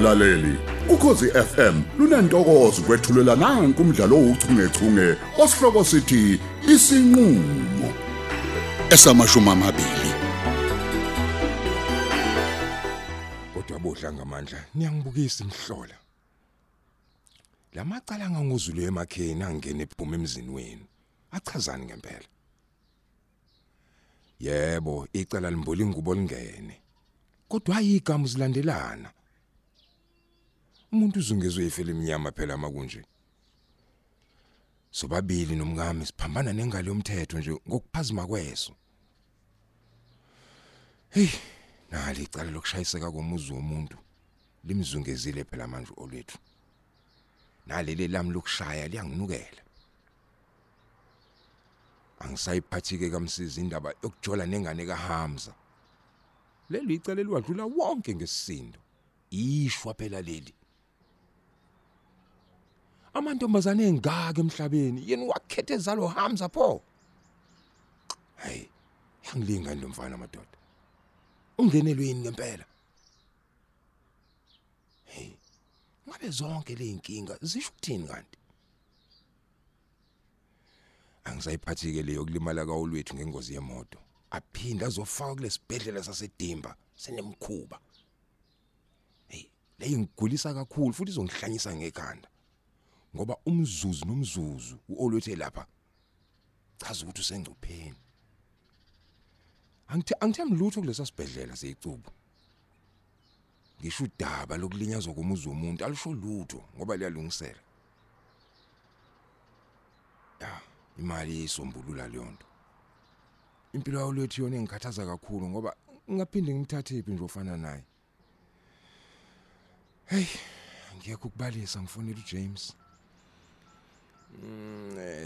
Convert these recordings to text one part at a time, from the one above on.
mlaleli. Ukhosi FM lunantokozo kwethulela nanku umdlalo ouchungechunge osihloko sithi isinqulo esamashuma amabili. Kodwa bodla ngamandla niyangibukisa imhlola lamacala nganguzulu emakheni angene ephuma emzini wenu achazani ngempela. Yebo icala limboli ingubo lingene kodwa ayigama zilandelana umuntu uzungezwe ifele eminyama phela makunje. Sobabili nomngami siphambana nengalo yomthetho nje ngokuphazima kweso. Hey nali icala lokushayiseka komuzi womuntu. Limzungezile phela manje olwethu. Naleli lami lokushaya liyanginukela. Angisayiphathike kamsizi indaba yokujola nengane kaHamza. Leli icala liwadlula wonke ngesisindo ishwa phela leli. Amantombazane engaka emhlabeni yena wakhethe zalo Hamza pho. Hey yangilinga lo mfana madoda. Ungenelwe yini ngempela? Hey ngabe zonke le inkinga zisho ukuthini kanti? Angisayiphathike leyo kulimala kaolwethu ngengozi yemoto. Aphinda azofaka kulesibhedlela sasedimba senemkhuba hey le ingigulisa kakhulu futhi izongihlanyisa ngekhanda. Ngoba umzuzu nomzuzu uolwethe lapha chaza ukuthi usengcupheni. Angithi angithembi lutho kulesa sibhedlela seyicubu. Ngisho udaba lokulinyazwa komuzi womuntu alisho lutho ngoba liyalungisela. Ya imali isombulula leyo nto. Impilo yawo lethu yona engikhathaza kakhulu ngoba ngaphinde ngimthathe iphi nje ofana naye. Hey ngiyakho ukubalisa ngifonela uJames. Mm eh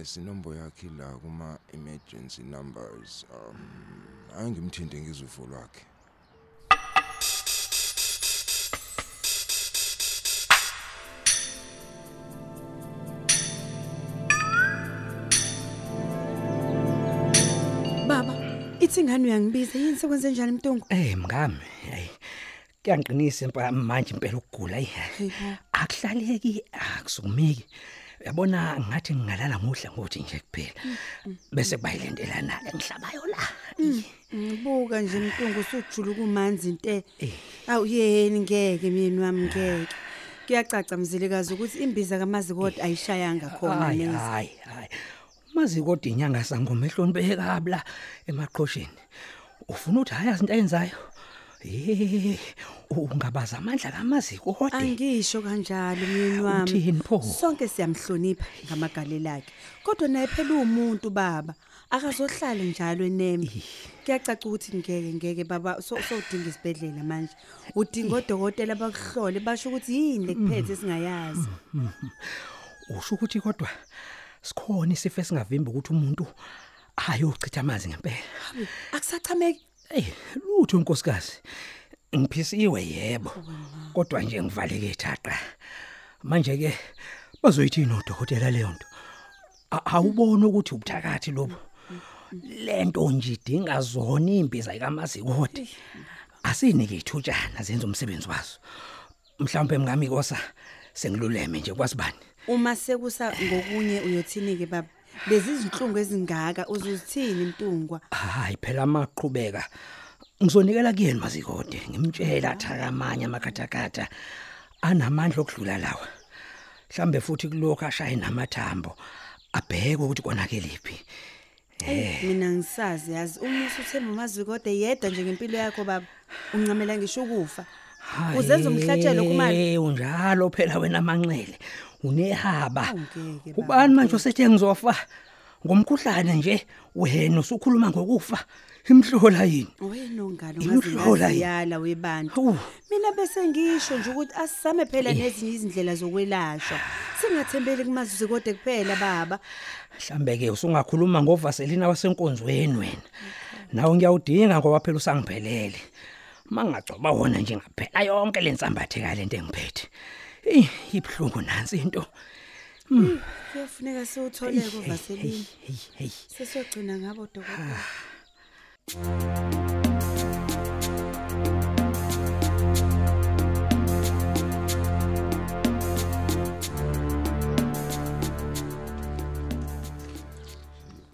sinombo yakhe la kuma emergency numbers um angimthinte ngizufo lwakhe Baba, ithi ingane uyangibiza yini sekwenze njani mntungu? Eh mngami, hey. Kuyangiqinisa impela manje impela ukugula ayi. Hayibo. Akuhlaleki, akusukumeki. Yabona ngathi ngingalala ngudla ngothi nje kuphela. Bese kubayilendelana engihlabayo la. Ngibuka nje mntungu usujula kumanzi inte. Eh. Awuyeni ngeke myeni wami ngeke. Kuyacaca mzilikazi ukuthi imbiza kaMazikode ayishayanga khona Hayi nezi. hayi hayi. Mazi kodwa inyanga sangoma ehloniphe kabla emaqhosheni. Ufuna ukuthi hayazi into ayenzayo? Eh, ungabaza amandla kamaziko kodwa. Angisho kanjalo myeni wami. Sonke siyamhlonipha ngamagalelo akhe. Kodwa naye phela umuntu baba. Akazohlala njalo eneme. Kuyacaca ukuthi ngeke ngeke baba so sodinga isibedlela manje. Udinga odokotela bakuhlole basho ukuthi yini lekuphethe singayazi. Usho ukuthi kodwa sikhona isifo esingavimba ukuthi umuntu ayochitha amanzi ngempela. Akusachameki Ey, lutho nkosikazi. Ngiphisiwe yebo. Kodwa nje ngivaleke ethaqa. Manje ke bazoyithini odokotela leyo nto? Awubona ukuthi ubuthakathi lobo. Lento nje idinga zona imbiza kaMazikode. Asinike ithutshana zenza umsebenzi wazo. Mhlawumbe mngami kosa sengiluleme nje kwasibani. uma sekusa ngokunye uyothini ke baba. Lezi izinhlungu ezingaka uzuzithini mntungwa? Hayi phela amaqhubeka. Ngizonikela kuyena mazikode ngimtshela athakamanya amakhathakhatha anamandla okudlula lawa. Mhlambe futhi kulokho ashaye namathambo abheke ukuthi konakeliphi. Eh mina ngisazi yazi uma usuthemba umazikode yedwa nje ngempilo yakho baba uncamela ngisho ukufa. Uzenza umhlatshelo kumali. Eh unjalo phela wena manxele. Unehaba. Awungeke, baba. Ubani manje osethe ngizofa? Ngomkhuhlane nje wena usukhuluma ngokufa. Imhlola yini? Oyenongalo Imhlola yini? ngaziyala webantu. Hawu. Mina bese ngisho nje ukuthi asisame phela nezinye izindlela zokwelashwa. Singathembeli kumazikode kuphela baba. Mhlambe ke usungakhuluma ngovaselina wasenkonzweni wena. Nawe ngiyawudinga ngoba phela usangiphelele. Mangagcoba wona nje ngaphela yonke lensambathe kalento engiphethe. Ey, ibhlungu nansi into. Hmm. Kuyafuneka siutholeko vaselini. Sesiyogcina ngabo dokotela. Ah.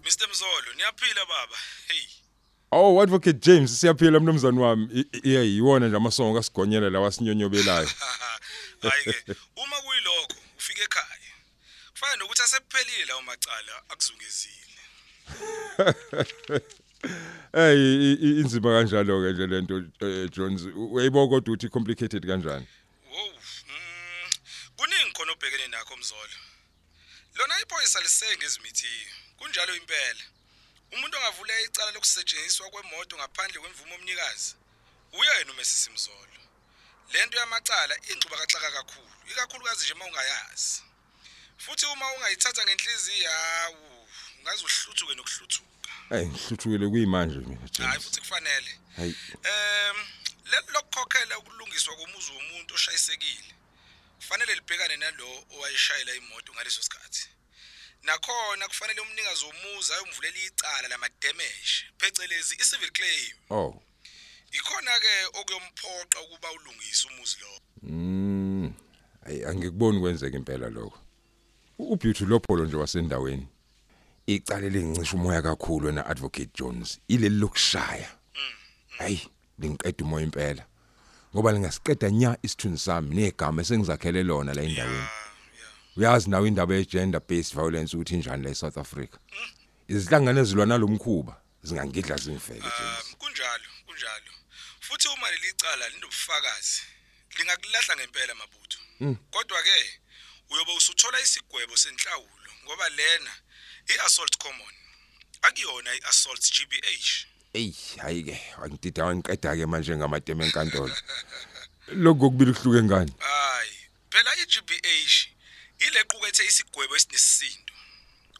Mr Mzolo, niyaphila baba. Hey. Oh advocate James siyaphila mnumzane wami. Yeah, yiwona nje amasongo kasigonyela lawa sinyonyobelayo. hayi ke uma kuyilokho ufika ekhaya kufana nokuthi asephelile lawo macala akuzungezile. I- inzima kanjalo ke nje lento eh, Jones. Uyayibo kodwa uthi complicated kanjani? Mm, kuningi khona obhekene nakho Mzolo. Lona iphoyisa lisenge ezimithiyo kunjalo impela. Umuntu ongavule icala lokusetshenziswa kwemoto ngaphandle kwemvumo yomnikazi uyena uMesisi Mzolo. Lento yamacala ingcuba kaxaka kakhulu ikakhulukazi nje mawungayazi. Futhi uma ungayithatha ngenhliziyo hawu ungaze uhluthuke nokuhluthuka. Hey ngihluthukile kuyimanje mina hayi James futhi kufanele. Hayi. Em lelo lokukhokhela ukulungiswa komuzi womuntu oshayisekile kufanele libhekane nalo owayeshayela imoto ngaleso sikhathi. Nakhona kufanele umnikazi womuzi ayomvulela icala lamademeshi phecelezi i-civil claim. Oh. Ikhona ke okuyomphoqa ukuba ulungise umuzi lo? Mm. Angikuboni kwenzeka impela lokho. uBeauty Lopholo nje wasendaweni. Icala lengicisha umoya kakhulu wena advocate Jones. Ileli lokushaya hayi lingiqeda umoya impela. Ngoba lingasiqeda nya isithunzi sami negama esengizakhele lona la endaweni. Uyazi nawe indaba ye gender based violence ukuthi injani la eSouth Africa? Izihlangano ezilwana nalomkhuba zingangidla zingifeke kunjalo kunjalo futhi uma leli cala linobufakazi lingakulahla ngempela mabutho kodwa ke uyobe usuthola isigwebo senhlawulo ngoba lena iassault common akuyona iassault GBH Ey, hayi ke, angidida wangiqeda ke manje ngamateme enkantolo. Lokho kubili kuhluke ngani? hayi phela iGBH ilequkethe isigwebo esinesisindo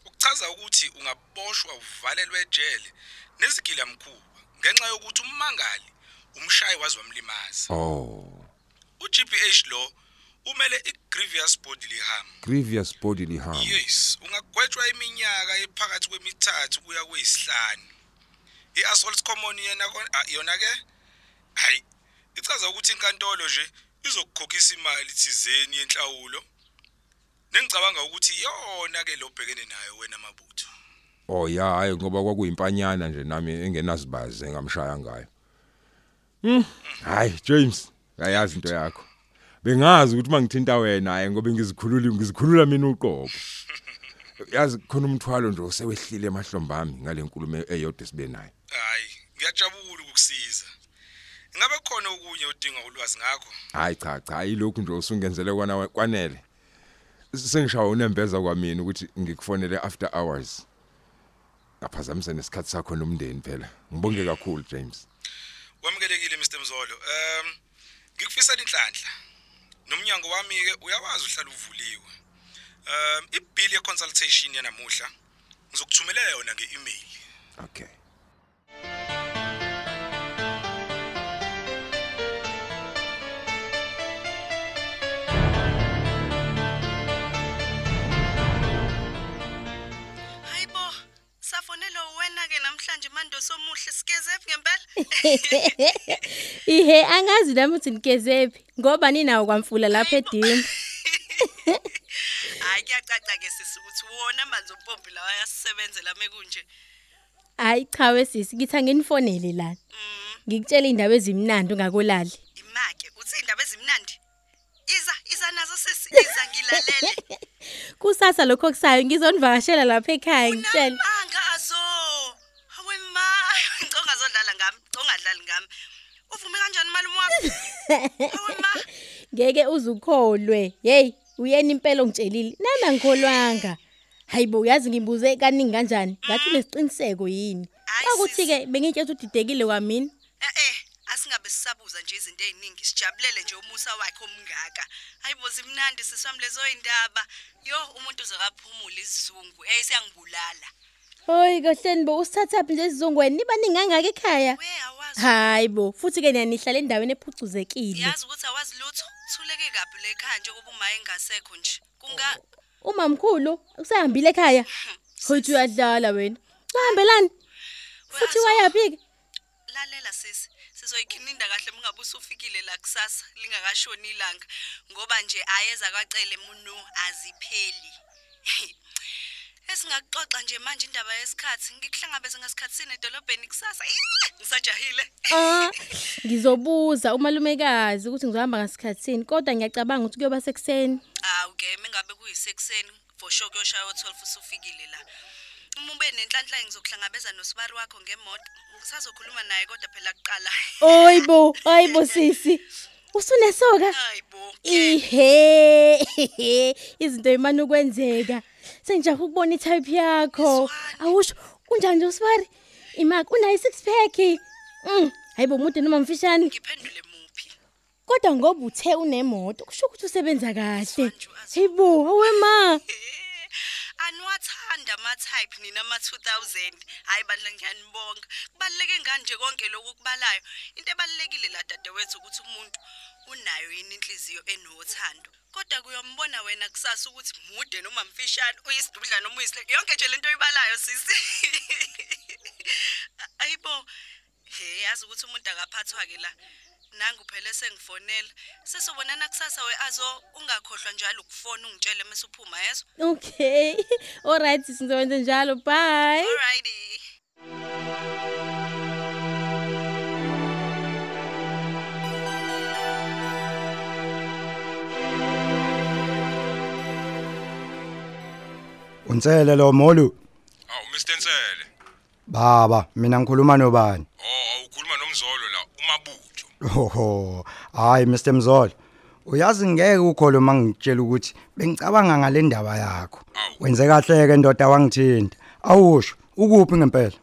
ukuchaza ukuthi ungaboshwa uvalelwe ejele nezigila mkhuba ngenxa yokuthi ummangali umshayi wazi wamlimaza Oh, uGBH lo umele igrievous bodily harm. Grievous bodily harm. yes ungagwetshwa iminyaka ephakathi kwemithathu kuya kweyisihlanu. Iassault common yena ah, yona ke hayi ichaza ukuthi inkantolo nje izokukhokhisa imali thizeni yenhlawulo. Nengicabanga ukuthi yona ke lobhekene nayo wena mabutho. Oh ya, hayi ngoba kwakuyimpanyana nje nami engenazibazi engamshaya ngayo. Hmm, hayi James, ayazi into yakho. Bengazi ukuthi mangithinta wena hayi ngoba ngizikhulula ngizikhulula mina uqobo. Yazi khona umthwalo nje osewehlile emahlombe ami ngale nkulumo eyodwa sibe nayo. hayi ngiyajabula ukukusiza ingabe khona okunye odinga ulwazi ngakho Hayi cha cha ayilokhu nje usungenzele kwana kwanele. Sengishawa unembeza kwamina ukuthi ngikufonele after hours. Ngaphazamisa nesikhathi sakho nomndeni phela. Ngibonge kakhulu James. Mzolo um ngikufisela inhlanhla. Nomnyango wami ke uyawazi uhlala uvuliwe. Um ibill ye consultation yanamuhla ngizokuthumelela yona ngeemail. Okay. Ihe angazi nami ukuthi nikezephi ngoba ninawo kwamfula lapha eDimba. Hayi kuyacaca ke sisi ukuthi wona manzi umpompi lawa ayasebenzela mekunje. Hayi cha wesisi ngithi anginifonele lana. Ngikutshela indaba ezimnandi ungakolali. Imake, uthi indaba ezimnandi. Iza, iza nazo sisi, iza ngilalele. Kusasa lokho kusayo ngizonivakashela lapha ekhaya ngitshela. Ngeke uzukholwe. Hey, uyena impela ongitshelile. Nami angikholwanga. Hayibo uyazi ngimbuze kaningi kanjani? Ngathi unesiqiniseko yini? Hayi, Akuthi ke bengitshela ukuthi udidekile kwamina. Eh eh, asingabe sisabuza nje izinto eziningi, sijabulele nje umusa wakhe omngaka. Hayibo zimnandi siswami lezo indaba. Yo, umuntu uzakaphumula isizungu. Eh siyangibulala. Hoyi kahleni bo usithathaphi nje isizongweni niba ningangaka ekhaya? We awazi Hayibo, futhi ke nihlala endaweni ephucuzekile. yazi ukuthi awazi lutho. Thuleke kabi lekhaya nje kuba uma engasekho nje. Kunga Umamkhulu usahambile ekhaya. Hoyi uyadlala wena. Uhambelani? Futhi Uyazi- wayapi ke? lalela sisi. Sizoyikhininda kahle mungabe usufikile la kusasa lingakashoni ilanga ngoba nje ayeza kwacele munu azipheli. Esingaxoxa nje manje indaba yesikhathi. Ngikuhlangabeze ngasikhathi sini edolobheni kusasa. Ih, Ngisajahile. Ah, ngizobuza umalumekazi ukuthi ngizohamba ngasikhatsini kodwa ngiyacabanga ukuthi kuyoba sekuseni. Awu ke mengabe kuyisekuseni for sure kuyoshaya u12 usufikile la. Uma ube nenhlanhla ngizokuhlangabeza nosibari wakho ngemoto. Ngisazokhuluma naye kodwa phela kuqala. Oyibo, ayibo sisi. Usunesoka? Hayibo. Ihe. Izinto imani ukwenzeka. Sengijaha ukubona itype yakho. Awusho kunjani nje usibari? Imaki unayo six pack. Mm, hayibo mude noma mfishane. Ngiphendule muphi? Kodwa ngoba uthe unemoto kusho ukuthi usebenza kahle. Hayibo, awe ma. Aniwathanda ama type nina ama 2000. Hayi bandla ngiyanibonga. Kubaleke ngani nje konke lokhu kubalayo. Into ebalekile la dadewethu ukuthi umuntu unayo yini inhliziyo enothando. Kodwa kuyombona wena kusasa ukuthi mude noma mfishane uyisidudla noma uyisile. Yonke nje lento oyibalayo sisi. Ayibo. He yazi ukuthi umuntu akaphathwa ke la. Nangu phela sengifonela. Sesobonana kusasa we azo ungakhohlwa njalo ukufona ungitshele mase uphuma yeso. Okay. Alright sizokwenza njalo. Bye. Alrighty. Unsele lo molu. Awu Mr Nsele. Baba, mina ngikhuluma nobani? Oh, awukhuluma nomzolo la umabutho. Hoho. Hayi Mr Mzolo. Uyazi ngeke ukholo mangitshela ukuthi bengicabanga ngale ndaba yakho. Wenze kahle ke ndoda wangithinta. Awusho, ukuphi ngempela?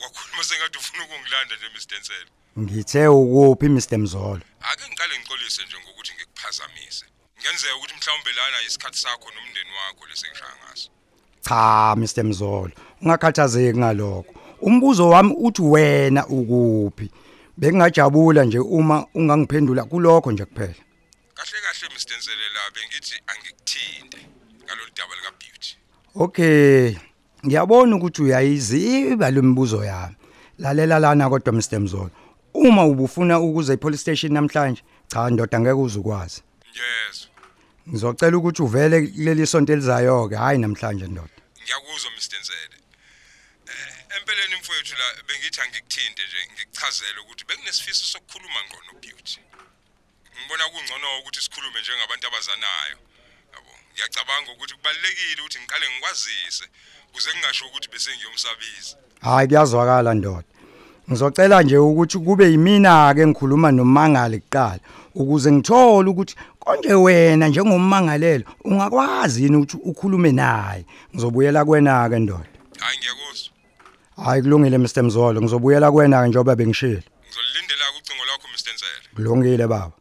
Wakhuluma sengathi ufuna ukungilanda nje Mr Nsele. Ngithe ukuphi Mr Mzolo? Ake ngiqale ngixolise nje ngokuthi ngikuphazamise. Ngenzeka ukuthi mhlawumbe lana isikhathi sakho nomndeni wakho lesengisha ngaso. Cha Mr Mzolo, ungakhathazeki ngalokho. Umbuzo wami uthi wena ukuphi? Bengingajabula nje uma ungangiphendula kulokho nje kuphela. Kahle kahle Mr Nsele la bengithi angikuthinte ngalolu daba lika Beauty. Okay. Ngiyabona ukuthi uyayiziba lembuzo yami. Lalela lana kodwa Mr Mzolo. Uma ubufuna ukuza epolice station namhlanje, cha ndoda ngeke uzukwazi. Yes. Ngizocela ukuthi uvele kuleli sonto elizayo ke, hayi namhlanje ndoda. Ngiyakuzwa Mr Nsele. Eh empeleni mfowethu la bengithi angikuthinte nje ngikuchazele ukuthi bekunesifiso sokukhuluma ngqo no Beauty. Ngibona kungcono ukuthi sikhulume njengabantu abazanayo. Yabo, ngiyacabanga ukuthi kubalekile ukuthi ngiqale ngikwazise kuze kungasho ukuthi bese ngiyomsabisa. Hayi kuyazwakala ndoda. Ngizocela nje ukuthi kube yimina ke ngikhuluma nomangali kuqala ukuze ngithole ukuthi konje wena njengommangalelo ungakwazi yini ukuthi ukhulume naye. Ngizobuyela kuwena ke ndoda. Hayi ngiyakuzwa. Hayi kulungile Mr Mzolo, ngizobuyela kuwena ke njengoba bengishilo. Ngizolindela ucingo lwakho Mr Nsele. Kulungile baba.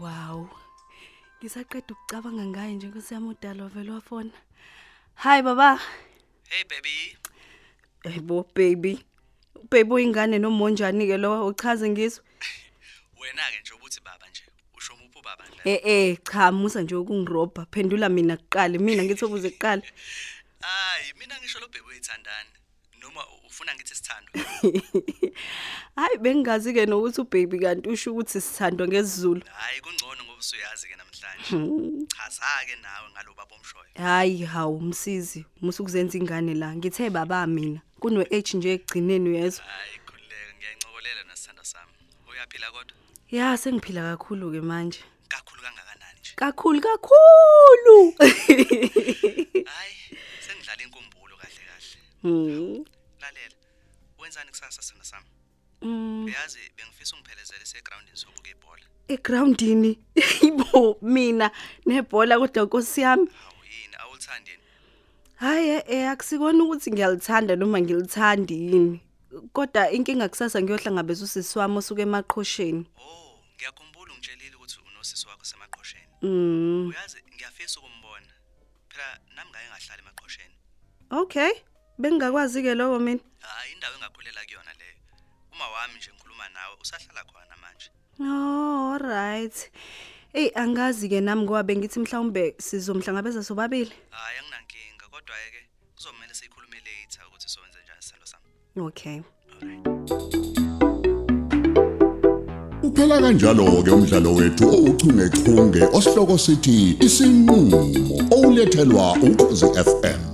Wow. Ngisaqeda ukucabanga ngaye nje nkosiyami udalo vele wafona. Hi baba. Hey baby. Hayibo baby. Baby uyingane nomonjani ke lo uchaze ngizwe. Wena ke nje ubuthi baba nje. Usho muphi ubaba nje? Eh eh cha musa nje ukungirobha phendula mina kuqala mina ngithi ubuze kuqala. Hayi, mina ngisho lo baby uyithandani. Ufuna ngithi sithando. Hayi bengingazi ke nokuthi ubaby kanti usho ukuthi sithandwa ngesizulu. Hayi kungcono ngoba usuyazi ke namhlanje. Chaza ke nawe ngalo baba omshoyo. Hayi hawu msizi musa ukuzenza ingane la ngithe baba mina kuno H nje egcineni uyezwa. Hayi khulileke ngiyancokolela nasithando sami. Uyaphila kodwa? Ya sengiphila kakhulu ke manje. Kakhulu kangakanani nje? Kakhulu kakhulu. Hayi, sengidlala inkumbulo kahle kahle. Lalela. Wenzani kusasa sithando sami? Mm. Uyazi bengifisa ungiphelezele esegroundini sobuka ibhola. egroundini ibo mina nebhola kodwa nkosi yami Hawu yini awulithandi yini? hayi eh akusikona ukuthi ngiyalithanda noma ngilithandi yini kodwa inkinga kusasa ngiyohlangabeza usisi wami osuke emaqhosheni Oh, ngiyakhumbula ungitshelile ukuthi unosisi wakho semaqhosheni. mm Uyazi ngiyafisa ukumbona. Phela nami ngake ngahlala emaqhosheni. okay bengingakwazi ke lokho mina Hayi indawo engakhulela kuyona leyo. Uma wami nje ngikhuluma nawe usahlala khona manje. oh alright Ey angazi ke nami ngoba bengithi mhlawumbe sizomhlangabeza sobabili Hayi anginankinga kodwa ke kuzomela sikhulume later ukuthi sowenze njani sithando sami. Okay. Uphela kanjalo ke umdlalo wethu ouchungechunge osihloko sithi isinqulo olethelwa ukhozi FM